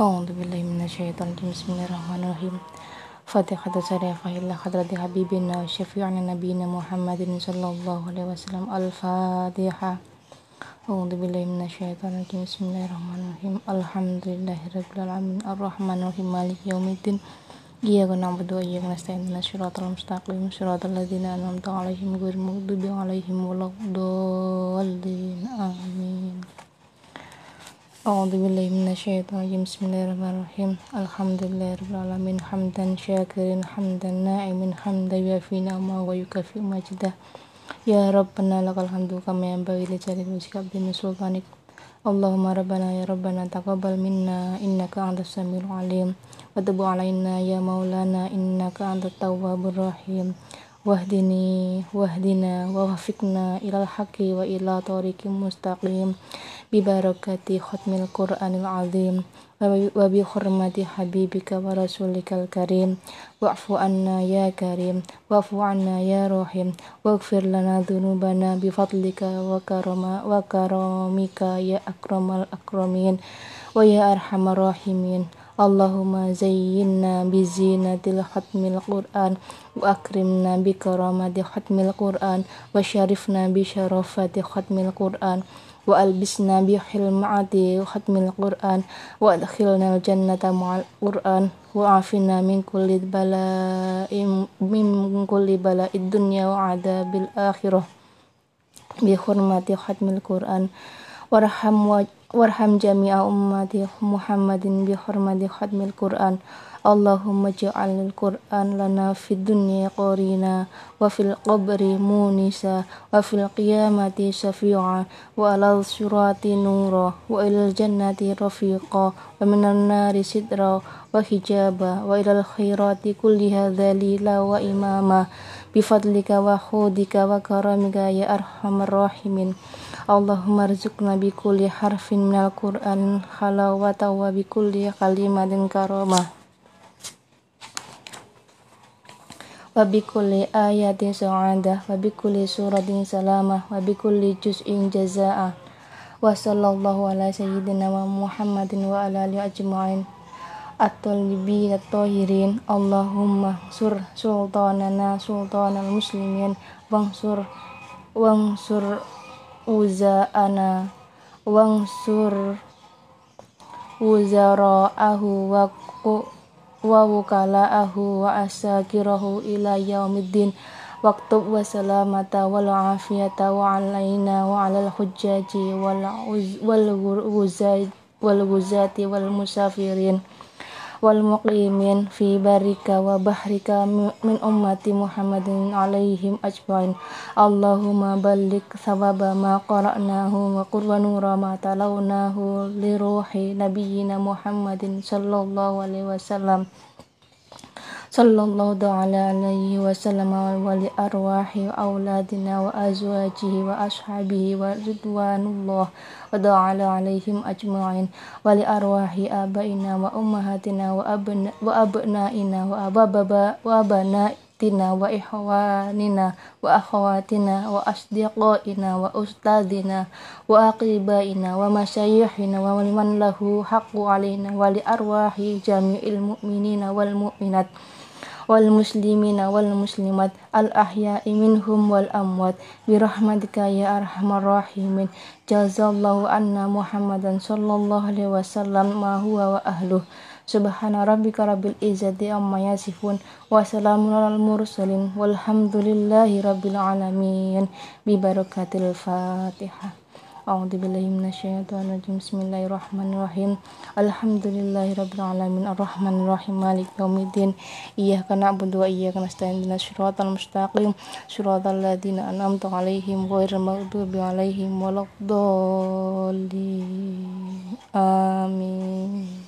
أعوذ بالله من الشيطان الرجيم بسم الله الرحمن الرحيم فاتحة شريفة إلى حضرة حبيبنا وشفيعنا نبينا محمد صلى الله عليه وسلم الفاتحة أعوذ بالله من الشيطان الرجيم بسم الله الرحمن الرحيم الحمد لله رب العالمين الرحمن الرحيم مالك يوم الدين إياك نعبد وإياك نستعين اهدنا الصراط المستقيم صراط الذين أنعمت عليهم غير المغضوب عليهم ولا الضالين أعوذ بالله من الشيطان الرجيم بسم الله الرحمن الرحيم الحمد لله رب العالمين حمدا شاكرا حمدا ناعما حمدا يوافي نعمه ويكافئ مجده يا ربنا لك الحمد كما ينبغي لجلال وجهك عبد سلطانك اللهم ربنا يا ربنا تقبل منا إنك أنت السميع العليم وتب علينا يا مولانا إنك أنت التواب الرحيم واهدني واهدنا ووفقنا إلى الحق وإلى طريق مستقيم ببركة ختم القرآن العظيم وبحرمة حبيبك ورسولك الكريم. واعف عنا يا كريم واعف عنا يا رحيم. واغفر لنا ذنوبنا بفضلك وكرم وكرمك يا أكرم الأكرمين ويا أرحم الراحمين. اللهم زينا بزينة ختم القرآن وأكرمنا بكرامة ختم القرآن وشرفنا بشرفة ختم القرآن وألبسنا بحلمعة ختم القرآن وأدخلنا الجنة مع القرآن وعافنا من كل بلاء من كل بلاء الدنيا وعذاب الآخرة. بحرمة ختم القرآن وارحم وارحم جميع أمة محمد بحرمة ختم القرآن. اللهم اجعل القرآن لنا في الدنيا قرينا وفي القبر مونسا وفي القيامة شفيعا وعلى الصراط نورا وإلى الجنة رفيقا ومن النار سترا وحجابا وإلى الخيرات كلها ذليلا وإماما. بفضلك وحودك وكرمك يا أرحم الراحمين اللهم ارزقنا بكل حرف من القرآن حلاوة وبكل كلمة كرامة وبكل آية سعادة وبكل سورة سلامة وبكل جزء جزاء وصلى الله على سيدنا محمد وعلى آله أجمعين at-talibin at-tahirin. Allahumma sur sultanana sultanal muslimin. Wangsur wangsur uzaana wangsur wuzara'ahu wa wa wukala'ahu wa asakirahu ila yaumiddin waktub wa salamata wal afiyata wa alaina wa alal hujjaji wal wal wuzati wal musafirin wal muqimin fi barika wa bahrika min ummati Muhammadin alaihim ajmain. Allahumma balik sababa ma qara'nahu wa qurwa nura ma talawnahu li ruhi nabiyyina Muhammadin sallallahu alaihi wasallam. صلى الله تعالى عليه وسلم ولأرواح أولادنا وأزواجه وأصحابه ورضوان الله وتعالى عليهم أجمعين. ولأرواح آبائنا وأمهاتنا وأبنائنا وأبنائنا وإخواننا وأخواتنا وأصدقائنا وأستاذنا وأقربائنا ومشايخنا ومن له حق علينا. ولأرواح جميع المؤمنين والمؤمنات. والمسلمين والمسلمات الأحياء منهم والأموات برحمتك يا أرحم الراحمين جزا الله عنا محمدا صلى الله عليه وسلم ما هو وأهله سبحان ربك رب العزة عما يصفون وسلام على المرسلين والحمد لله رب العالمين ببركة الفاتحة أعوذ بالله من الشيطان الرجيم. بسم الله الرحمن الرحيم. الحمد لله رب العالمين. الرحمن الرحيم. مالك يوم الدين. إياك نعبد وإياك نستعين. اهدنا الصراط المستقيم. صراط الذين أنعمت عليهم غير المغضوب عليهم ولا الضالين. آمين.